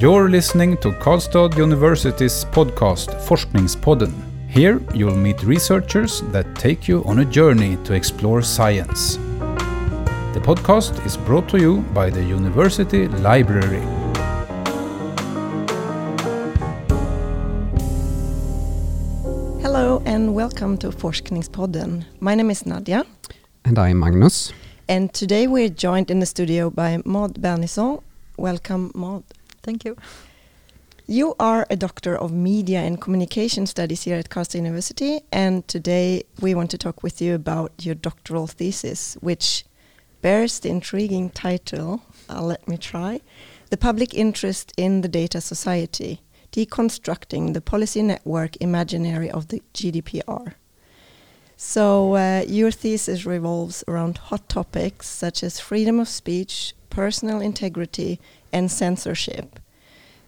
You're listening to Karlstad University's podcast Forskningspodden. Here you'll meet researchers that take you on a journey to explore science. The podcast is brought to you by the University Library. Hello and welcome to Forskningspodden. My name is Nadia. And I am Magnus. And today we're joined in the studio by Maud Bernisson. Welcome, Maud. Thank you. You are a doctor of media and communication studies here at Karlstad University, and today we want to talk with you about your doctoral thesis, which bears the intriguing title, uh, let me try, The Public Interest in the Data Society, Deconstructing the Policy Network Imaginary of the GDPR. So uh, your thesis revolves around hot topics such as freedom of speech, personal integrity, and censorship.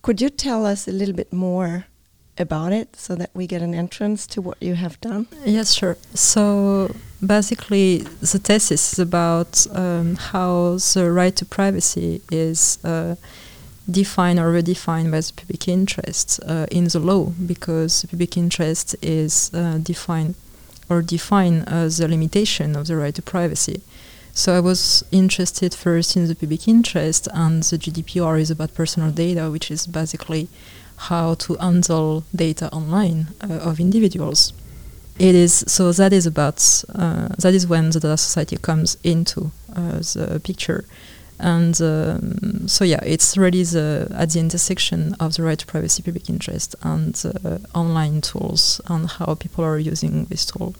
Could you tell us a little bit more about it so that we get an entrance to what you have done? Yes, sure. So basically, the thesis is about um, how the right to privacy is uh, defined or redefined by the public interest uh, in the law, because the public interest is uh, defined or define as the limitation of the right to privacy. So I was interested first in the public interest, and the GDPR is about personal data, which is basically how to handle data online uh, of individuals. It is so that is about uh, that is when the data society comes into uh, the picture, and um, so yeah, it's really the at the intersection of the right to privacy, public interest, and uh, online tools, and how people are using this tool.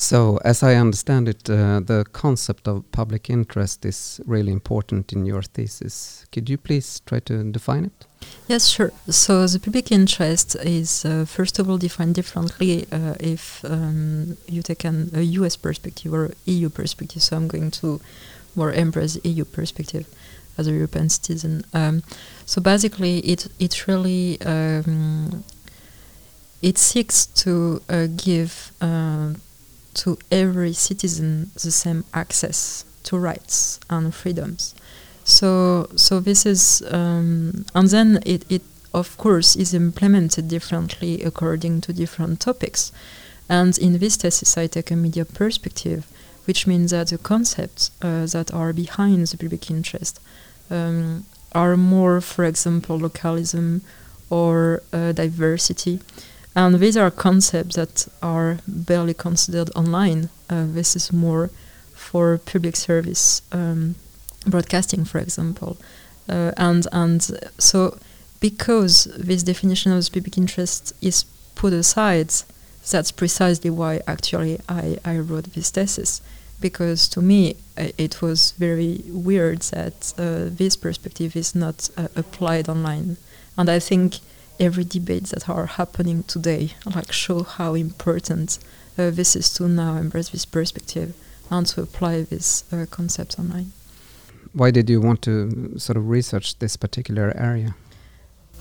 So, as I understand it, uh, the concept of public interest is really important in your thesis. Could you please try to define it? Yes, sure. So, the public interest is, uh, first of all, defined differently uh, if um, you take an, a US perspective or EU perspective. So, I'm going to more embrace EU perspective as a European citizen. Um, so, basically, it, it really um, it seeks to uh, give uh, to every citizen the same access to rights and freedoms. So, so this is, um, and then it, it of course is implemented differently according to different topics. And in this thesis, I take a media perspective, which means that the concepts uh, that are behind the public interest um, are more, for example, localism or uh, diversity. And these are concepts that are barely considered online. Uh, this is more for public service um, broadcasting, for example. Uh, and and so because this definition of public interest is put aside, that's precisely why actually I, I wrote this thesis. Because to me, it was very weird that uh, this perspective is not uh, applied online. And I think every debate that are happening today like show how important uh, this is to now embrace this perspective and to apply this uh, concept online. Why did you want to sort of research this particular area?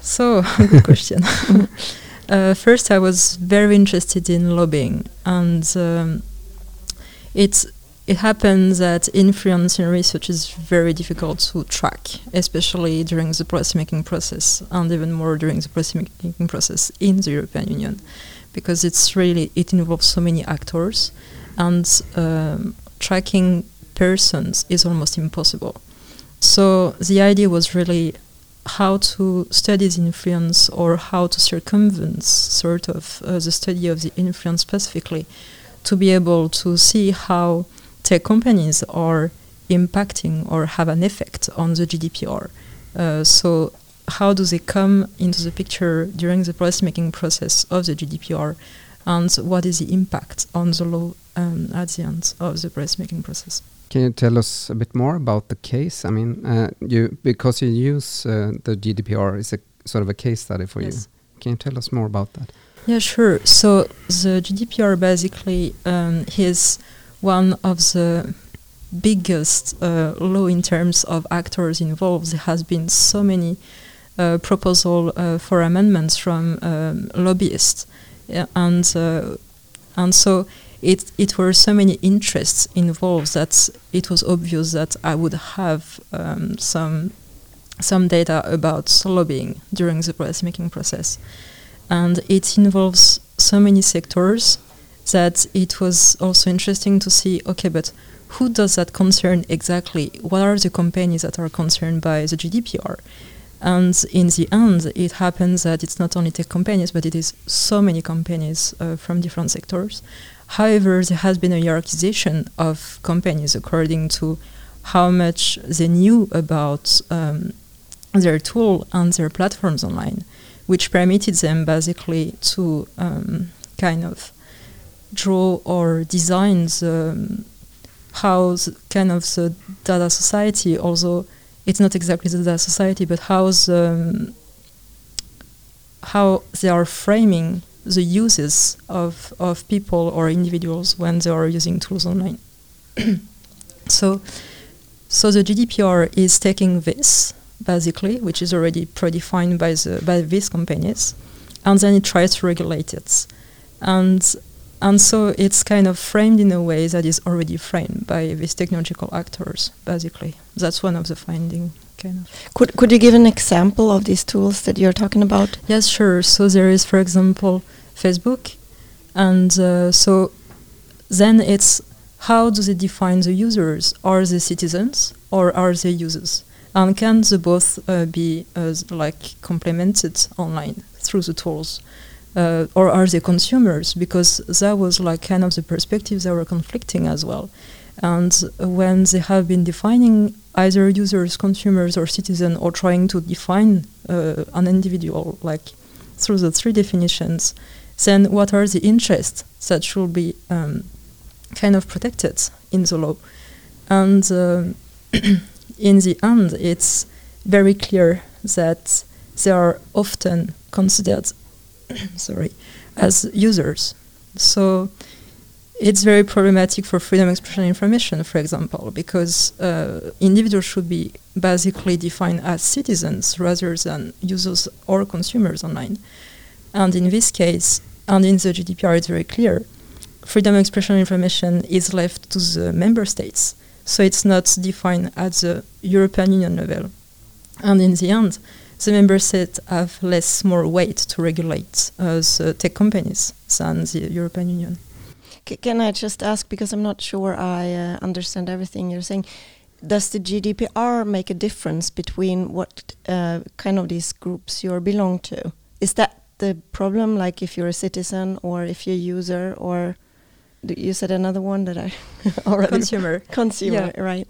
So, good question. uh, first, I was very interested in lobbying, and um, it's it happens that influence in research is very difficult to track, especially during the policymaking process, and even more during the policymaking process in the European Union, because it's really it involves so many actors, and um, tracking persons is almost impossible. So the idea was really how to study the influence or how to circumvent sort of uh, the study of the influence specifically to be able to see how tech companies are impacting or have an effect on the GDPR. Uh, so how do they come into the picture during the policymaking process of the GDPR, and what is the impact on the law um, at the end of the policymaking process? Can you tell us a bit more about the case? I mean, uh, you because you use uh, the GDPR is a sort of a case study for yes. you. Can you tell us more about that? Yeah, sure. So the GDPR basically um, is one of the biggest uh, law in terms of actors involved. There has been so many uh, proposal uh, for amendments from um, lobbyists, yeah, and uh, and so it it were so many interests involved that it was obvious that I would have um, some some data about lobbying during the policymaking process. And it involves so many sectors that it was also interesting to see okay, but who does that concern exactly? What are the companies that are concerned by the GDPR? And in the end, it happens that it's not only tech companies, but it is so many companies uh, from different sectors. However, there has been a hierarchization of companies according to how much they knew about um, their tool and their platforms online, which permitted them basically to um, kind of draw or design the, um, how the, kind of the data society, although it's not exactly the data society, but how the, um, how they are framing the uses of, of people or individuals when they are using tools online. so, so the GDPR is taking this basically, which is already predefined by the by these companies, and then it tries to regulate it, and and so it's kind of framed in a way that is already framed by these technological actors. Basically, that's one of the findings. Kind of. Could could you give an example of these tools that you're talking about? Yes, sure. So there is, for example, Facebook, and uh, so then it's how do they define the users? Are they citizens or are they users? And can the both uh, be uh, like complemented online through the tools? Uh, or are they consumers? Because that was like kind of the perspectives that were conflicting as well. And when they have been defining either users, consumers, or citizen, or trying to define uh, an individual, like through the three definitions, then what are the interests that should be um, kind of protected in the law? And uh, in the end, it's very clear that they are often considered, sorry, as users. So it's very problematic for freedom of expression information, for example, because uh, individuals should be basically defined as citizens rather than users or consumers online. And in this case, and in the GDPR, it's very clear freedom of expression information is left to the member states so it's not defined at the European Union level. And in the end, the member states have less more weight to regulate uh, the tech companies than the European Union. C can I just ask, because I'm not sure I uh, understand everything you're saying, does the GDPR make a difference between what uh, kind of these groups you belong to? Is that the problem, like if you're a citizen or if you're a user or you said another one that I already consumer consumer yeah. right.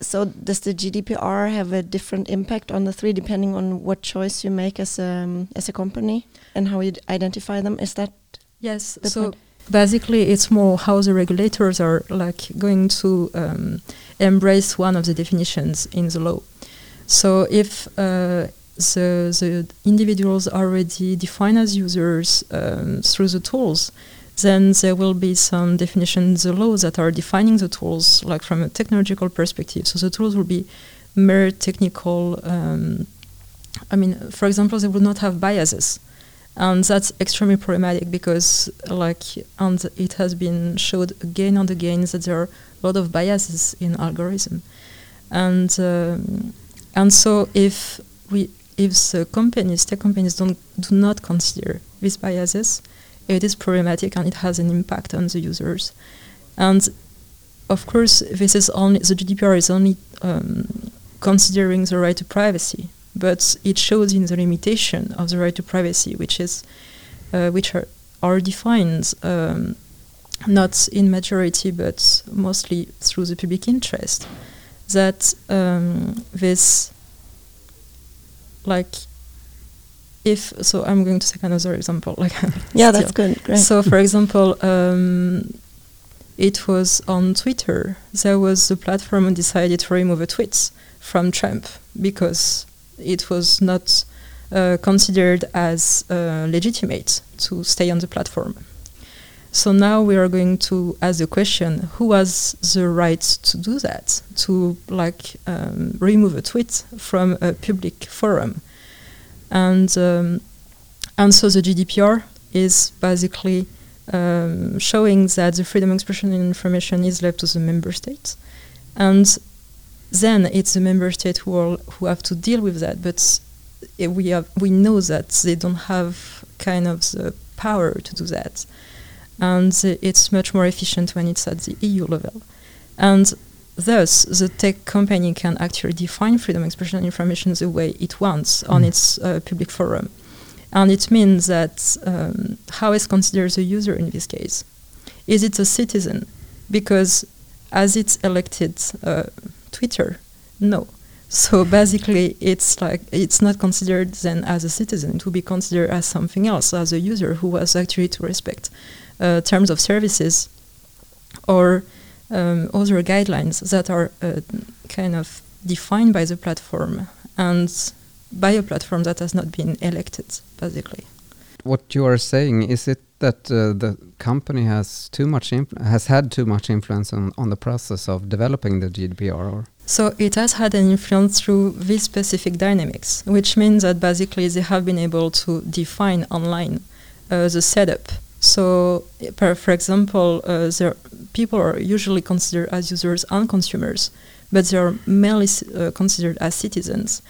So does the GDPR have a different impact on the three depending on what choice you make as a um, as a company and how you identify them? Is that yes? So point? basically, it's more how the regulators are like going to um, embrace one of the definitions in the law. So if uh, the the individuals are already defined as users um, through the tools, then there will be some definitions in the law that are defining the tools, like from a technological perspective. So the tools will be mere technical. Um, I mean, for example, they will not have biases, and that's extremely problematic because, like, and it has been showed again and again that there are a lot of biases in algorithm, and um, and so if we if the companies, tech companies, don't do not consider these biases, it is problematic and it has an impact on the users. And of course, this is only the GDPR is only um, considering the right to privacy, but it shows in the limitation of the right to privacy, which is uh, which are, are defined um, not in majority but mostly through the public interest. That um, this like if so i'm going to take another example like yeah that's good. Great. so for example um, it was on twitter. There was a platform who decided to remove a tweet from trump because it was not uh, considered as uh, legitimate to stay on the platform. So now we are going to ask the question who has the right to do that? To like um, remove a tweet from a public forum and um, and so the GDPR is basically um, showing that the freedom of expression and information is left to the member states, and then it's the member states who are, who have to deal with that. But we have we know that they don't have kind of the power to do that, and it's much more efficient when it's at the EU level, and thus the tech company can actually define freedom of expression and information the way it wants mm. on its uh, public forum, and it means that um, how is considered the user in this case? Is it a citizen? Because as it's elected uh, Twitter, no so basically, it's like it's not considered then as a citizen. It will be considered as something else, as a user who has actually to respect uh, terms of services or um, other guidelines that are uh, kind of defined by the platform and by a platform that has not been elected, basically. What you are saying is it that uh, the company has too much has had too much influence on, on the process of developing the GDPR, or? So it has had an influence through these specific dynamics, which means that basically they have been able to define online uh, the setup. So, per, for example, uh, there, people are usually considered as users and consumers, but they are mainly uh, considered as citizens.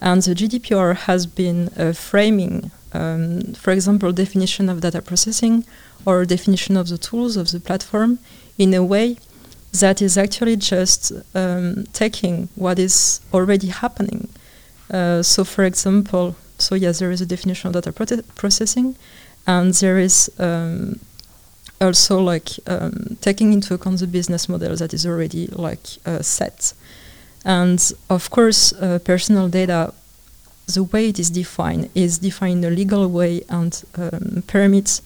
And the GDPR has been uh, framing, um, for example, definition of data processing or definition of the tools of the platform in a way that is actually just um, taking what is already happening. Uh, so, for example, so yes, there is a definition of data processing, and there is um, also like um, taking into account the business model that is already like uh, set. And of course, uh, personal data, the way it is defined is defined in a legal way and um, permits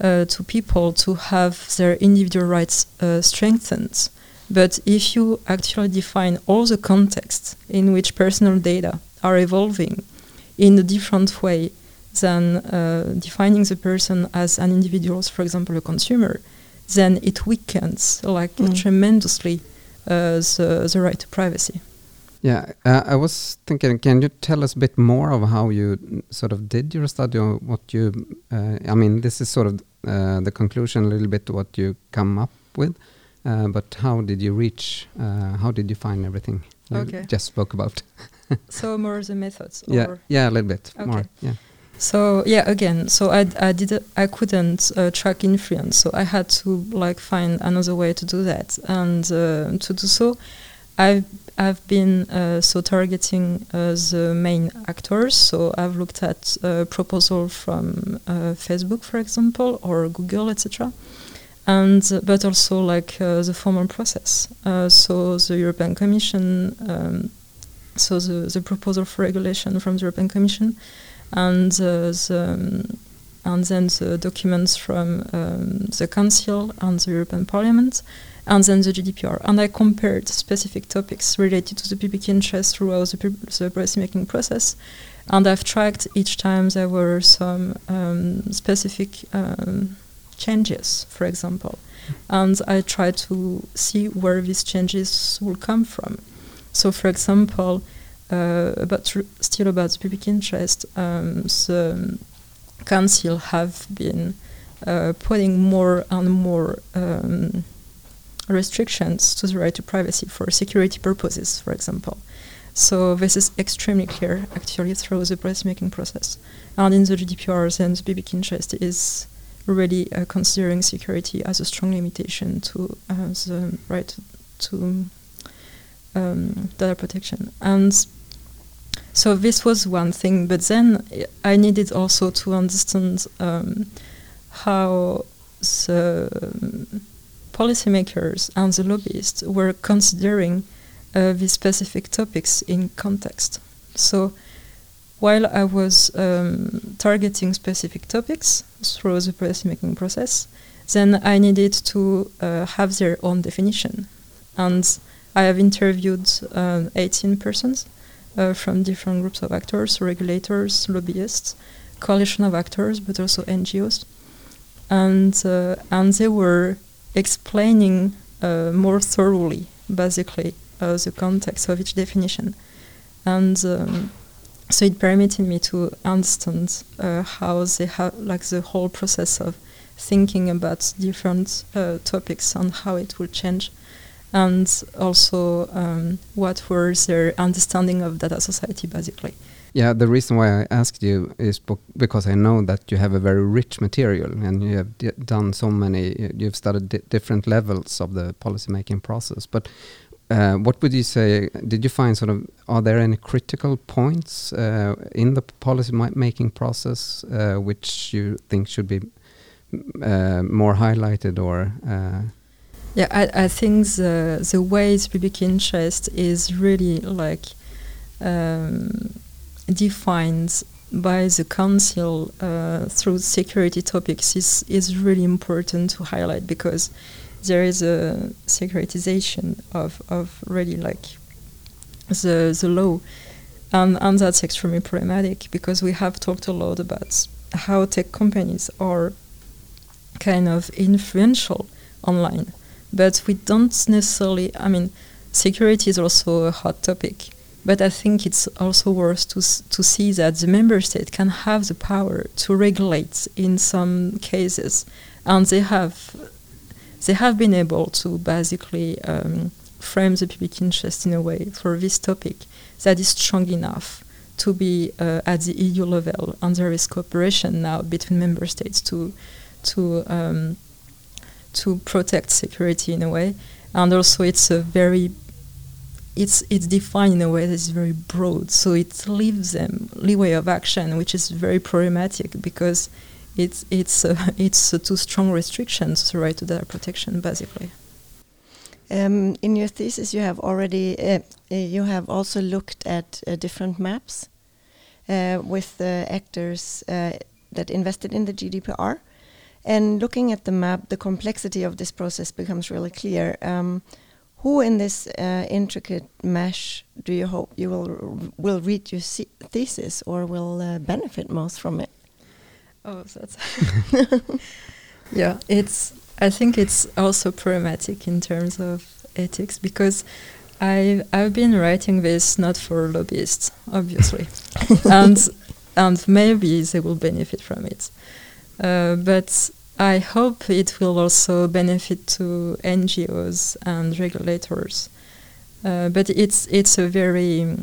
uh, to people to have their individual rights uh, strengthened. But if you actually define all the contexts in which personal data are evolving in a different way than uh, defining the person as an individual, for example, a consumer, then it weakens like mm. tremendously uh, the, the right to privacy. Yeah, uh, I was thinking, can you tell us a bit more of how you sort of did your study or what you, uh, I mean, this is sort of uh, the conclusion a little bit what you come up with, uh, but how did you reach, uh, how did you find everything you okay. just spoke about? so more the methods? Yeah, yeah, a little bit okay. more, yeah. So yeah, again, so I I did I couldn't uh, track influence, so I had to like find another way to do that, and uh, to do so, I've I've been uh, so targeting uh, the main actors. So I've looked at uh, proposal from uh, Facebook, for example, or Google, etc. And but also like the formal process. So the European Commission, um, so the, the proposal for regulation from the European Commission, and the and then the documents from um, the Council and the European Parliament and then the GDPR. And I compared specific topics related to the public interest throughout the, the policymaking process. And I've tracked each time there were some um, specific um, changes, for example. And I tried to see where these changes will come from. So, for example, uh, about still about the public interest, um, the council have been uh, putting more and more um, restrictions to the right to privacy for security purposes, for example. So this is extremely clear, actually, through the policymaking process. And in the GDPR, then the public interest is really uh, considering security as a strong limitation to uh, the right to um, data protection. And so this was one thing, but then I needed also to understand um, how the policymakers and the lobbyists were considering uh, these specific topics in context. So while I was um, targeting specific topics through the policymaking process, then I needed to uh, have their own definition. And I have interviewed uh, 18 persons from different groups of actors, regulators, lobbyists, coalition of actors, but also NGOs. And, uh, and they were explaining uh, more thoroughly, basically, uh, the context of each definition. And um, so it permitted me to understand uh, how they have, like, the whole process of thinking about different uh, topics and how it will change and also um, what was their understanding of data society, basically. Yeah, the reason why I asked you is because I know that you have a very rich material and you have done so many, you've studied di different levels of the policy making process. But uh, what would you say? Did you find sort of, are there any critical points uh, in the policy making process uh, which you think should be uh, more highlighted or? Yeah, I, I think the, the way public interest is really like. Um, defined by the council uh, through security topics is, is really important to highlight because there is a securitization of, of really like the, the law and, and that's extremely problematic because we have talked a lot about how tech companies are kind of influential online but we don't necessarily i mean security is also a hot topic but I think it's also worth to, to see that the member state can have the power to regulate in some cases, and they have they have been able to basically um, frame the public interest in a way for this topic that is strong enough to be uh, at the EU level, and there is cooperation now between member states to to um, to protect security in a way, and also it's a very it's it's defined in a way that is very broad, so it leaves them leeway of action, which is very problematic because it's it's uh, it's uh, too strong restrictions to right to data protection, basically. Um, in your thesis, you have already uh, uh you have also looked at uh, different maps uh, with the actors that invested in the GDPR, and looking at the map, the complexity of this process becomes really clear. Um, who in this uh, intricate mesh do you hope you will will read your thesis or will uh, benefit most from it? Oh, that's yeah. It's I think it's also problematic in terms of ethics because I I've been writing this not for lobbyists, obviously, and and maybe they will benefit from it, uh, but I hope it will also benefit to NGOs and regulators. Uh, but it's it's a very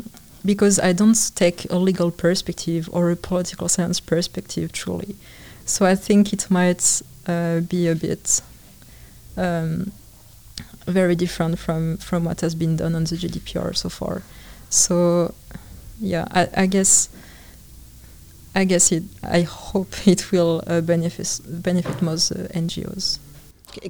because I don't take a legal perspective or a political science perspective truly. So I think it might uh, be a bit um, very different from, from what has been done on the GDPR so far. So yeah, I, I guess I guess it. I hope it will uh, benefit benefit most uh, NGOs.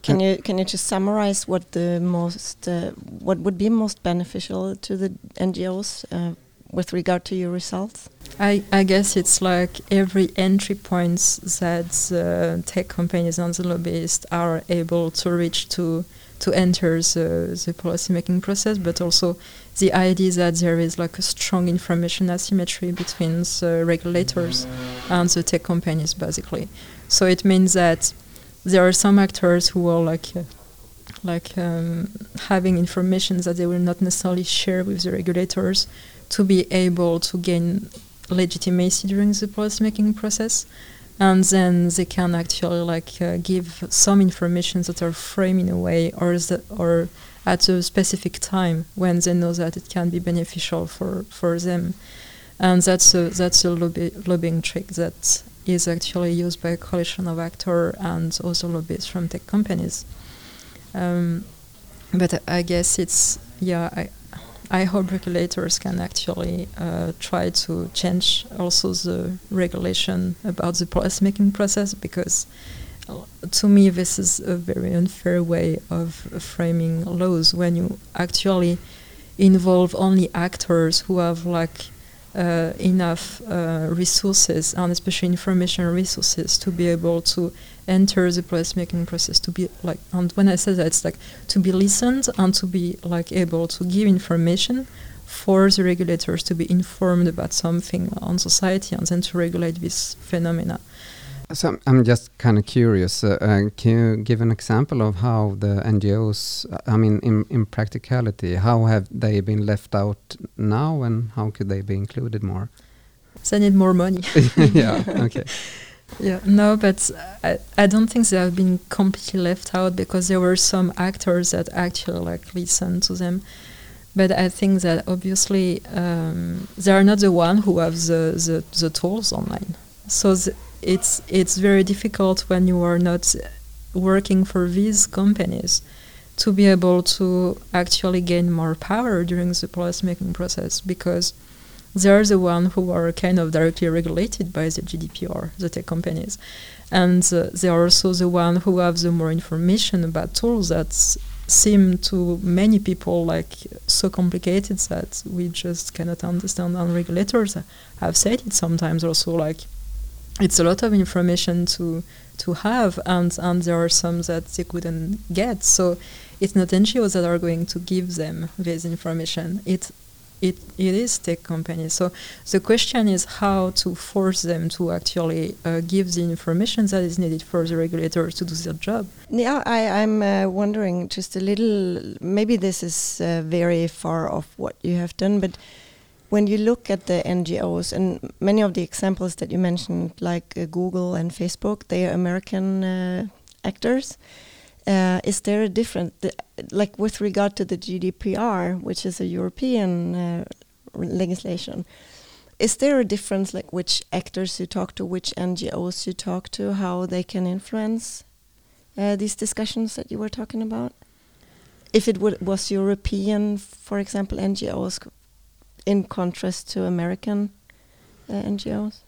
can you can you just summarize what the most uh, what would be most beneficial to the NGOs uh, with regard to your results? I, I guess it's like every entry points that uh, tech companies and the lobbyists are able to reach to to enter the, the policy making process, but also the idea that there is like a strong information asymmetry between the regulators and the tech companies, basically. So it means that there are some actors who are like uh, like um, having information that they will not necessarily share with the regulators to be able to gain legitimacy during the policy making process and then they can actually like uh, give some information that are framed in a way or or at a specific time when they know that it can be beneficial for, for them. And that's a that's a lobby, lobbying trick that is actually used by a coalition of actors and also lobbyists from tech companies. Um, but I guess it's yeah I, I hope regulators can actually uh, try to change also the regulation about the policymaking process because uh, to me this is a very unfair way of framing laws when you actually involve only actors who have like uh, enough uh, resources and especially information resources to be able to enter the policy making process to be like and when I say that it's like to be listened and to be like able to give information for the regulators to be informed about something on society and then to regulate this phenomena. So I'm just kind of curious. Uh, uh, can you give an example of how the NGOs, I mean, in, in practicality, how have they been left out now, and how could they be included more? They need more money. yeah. Okay. Yeah, no, but I, I don't think they have been completely left out because there were some actors that actually like listened to them. But I think that obviously um, they are not the one who have the, the, the tools online. So th- it's it's very difficult when you are not working for these companies to be able to actually gain more power during the policy making process because they are the ones who are kind of directly regulated by the GDPR, the tech companies. And uh, they are also the ones who have the more information about tools that seem to many people like so complicated that we just cannot understand. And regulators have said it sometimes also like it's a lot of information to to have and and there are some that they couldn't get. So it's not NGOs that are going to give them this information. It it, it is tech companies. So the question is how to force them to actually uh, give the information that is needed for the regulators to do their job. Yeah, I, I'm uh, wondering just a little. Maybe this is uh, very far off what you have done, but when you look at the NGOs and many of the examples that you mentioned, like uh, Google and Facebook, they are American uh, actors. Uh, is there a different, like with regard to the GDPR, which is a European uh, legislation? Is there a difference, like which actors you talk to, which NGOs you talk to, how they can influence uh, these discussions that you were talking about? If it was European, for example, NGOs, in contrast to American uh, NGOs?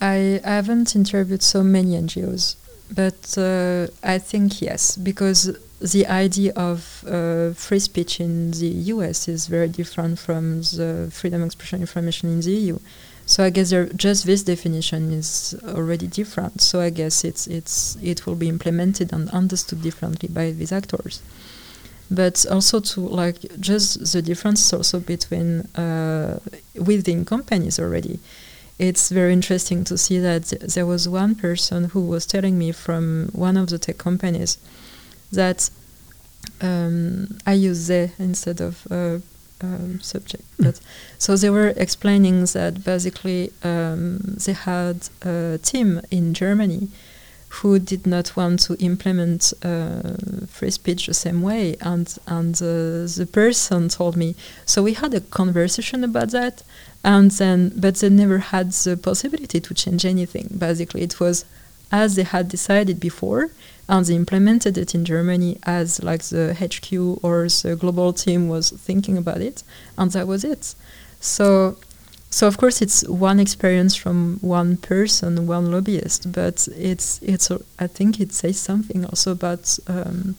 I haven't interviewed so many NGOs but uh, I think yes, because the idea of uh, free speech in the US is very different from the freedom of expression information in the EU. So I guess just this definition is already different. So I guess it's it's it will be implemented and understood differently by these actors. But also to like just the difference also between uh, within companies already it's very interesting to see that there was one person who was telling me from one of the tech companies that um, I use they instead of uh, um, subject. Mm. But so they were explaining that basically um, they had a team in Germany who did not want to implement uh, free speech the same way, and and uh, the person told me. So we had a conversation about that, and then but they never had the possibility to change anything basically it was as they had decided before and they implemented it in germany as like the hq or the global team was thinking about it and that was it so so of course it's one experience from one person one lobbyist but it's it's i think it says something also about um,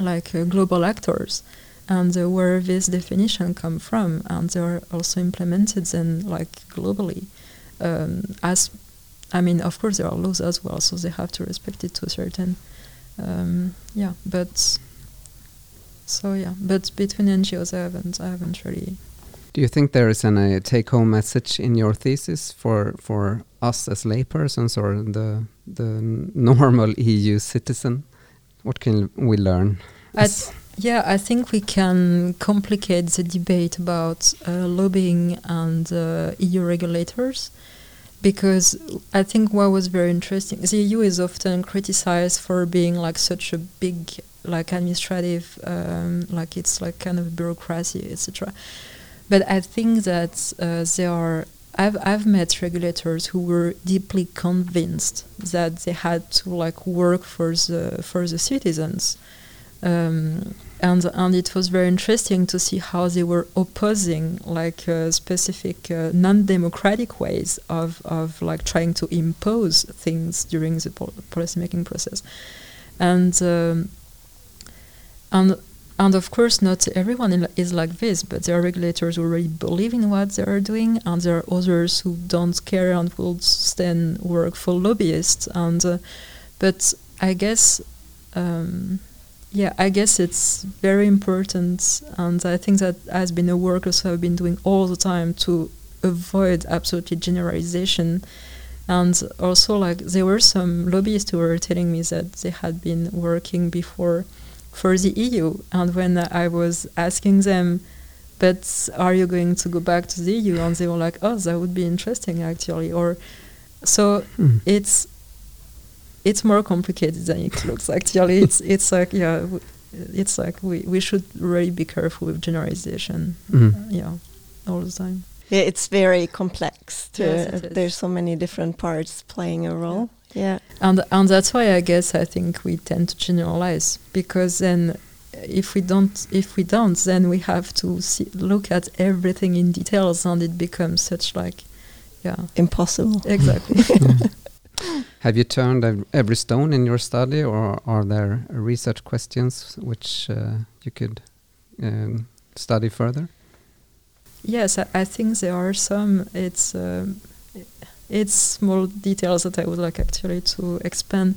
like uh, global actors and uh, where this definition come from, and they are also implemented then like globally. Um, as I mean, of course, there are laws as well, so they have to respect it to a certain. Um, yeah, but so yeah, but between NGOs, I haven't, I haven't really. Do you think there is any take-home message in your thesis for for us as laypersons or the the normal EU citizen? What can we learn? Yeah, I think we can complicate the debate about uh, lobbying and uh, EU regulators because I think what was very interesting, the EU is often criticized for being like such a big, like administrative, um, like it's like kind of a bureaucracy, etc. But I think that uh, there are. I've I've met regulators who were deeply convinced that they had to like work for the for the citizens. Um, and and it was very interesting to see how they were opposing like uh, specific uh, non-democratic ways of of like trying to impose things during the pol- policy making process and um, and and of course not everyone is like this but there are regulators who really believe in what they are doing and there are others who don't care and will then work for lobbyists and uh, but i guess um, yeah, I guess it's very important, and I think that has been a work also I've been doing all the time to avoid absolutely generalization. And also, like there were some lobbyists who were telling me that they had been working before for the EU, and when I was asking them, "But are you going to go back to the EU?" and they were like, "Oh, that would be interesting, actually." Or so mm. it's it's more complicated than it looks. Actually, it's it's like yeah, w- it's like we we should really be careful with generalization. Uh, yeah, all the time. Yeah, it's very complex. To, Yes, it is. There's so many different parts playing a role. Yeah. and and that's why I guess I think we tend to generalize because then if we don't if we don't then we have to see, look at everything in details and it becomes such like yeah Impossible. exactly Have you turned every stone in your study, or are there research questions which uh, you could um, study further? Yes I, I think there are some. It's um, it's small details that I would like actually to expand.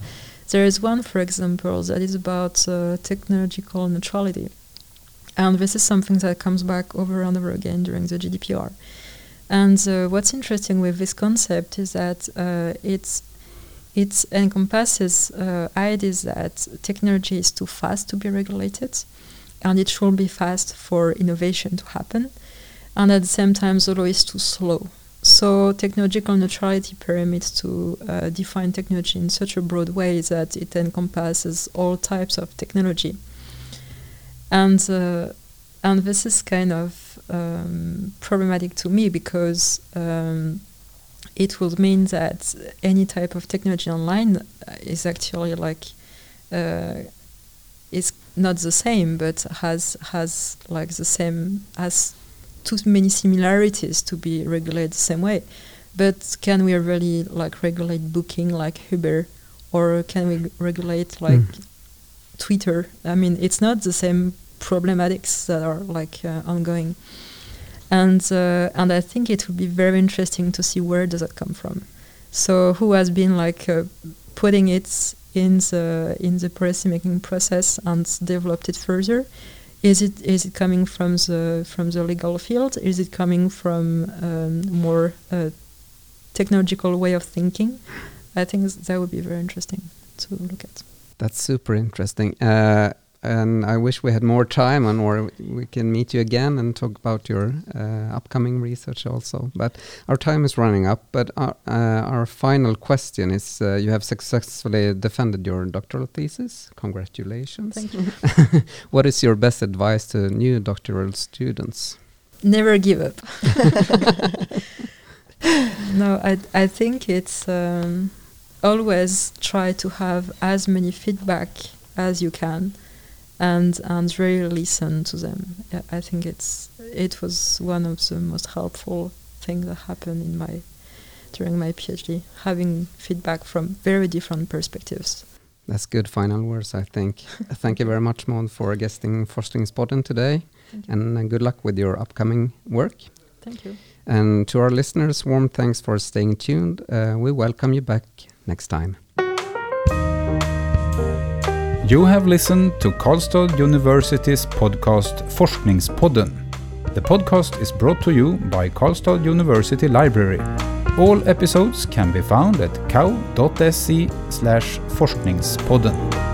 There is one for example that is about uh, technological neutrality. And this is something that comes back over and over again during the GDPR And uh, what's interesting with this concept is that uh, it's it encompasses uh, ideas that technology is too fast to be regulated, and it should be fast for innovation to happen, and at the same time, law is too slow. So technological neutrality permits to uh, define technology in such a broad way that it encompasses all types of technology, and uh, and this is kind of um, problematic to me because um, it would mean that any type of technology online uh, is actually like uh, is not the same, but has has like the same has too many similarities to be regulated the same way. But can we really like regulate booking like Uber, or can we regulate like Mm. Twitter? I mean, it's not the same problematics that are like uh, ongoing and uh, and I think it would be very interesting to see where does that come from. So who has been like uh, putting it in the in the policy making process and developed it further? Is it is it coming from the from the legal field? Is it coming from um, more uh, technological way of thinking? I think that would be very interesting to look at. That's super interesting. Uh, and I wish we had more time, and or we can meet you again and talk about your uh, upcoming research also. But our time is running up. But our, uh, our final question is: uh, You have successfully defended your doctoral thesis. Congratulations! Thank you. what is your best advice to new doctoral students? never give up. no, I I think it's um, always try to have as many feedback as you can, and and really listen to them. I think it's it was one of the most helpful things that happened in my during my PhD, having feedback from very different perspectives. That's good final words, I think. Thank you very much, Maud, for guesting Forskningspodden today, Thank you. and uh, good luck with your upcoming work. Thank you. And to our listeners, warm thanks for staying tuned. Uh, we welcome you back next time. You have listened to Karlstad University's podcast Forskningspodden. The podcast is brought to you by Karlstad University Library. All episodes can be found at kau.se forskningspodden.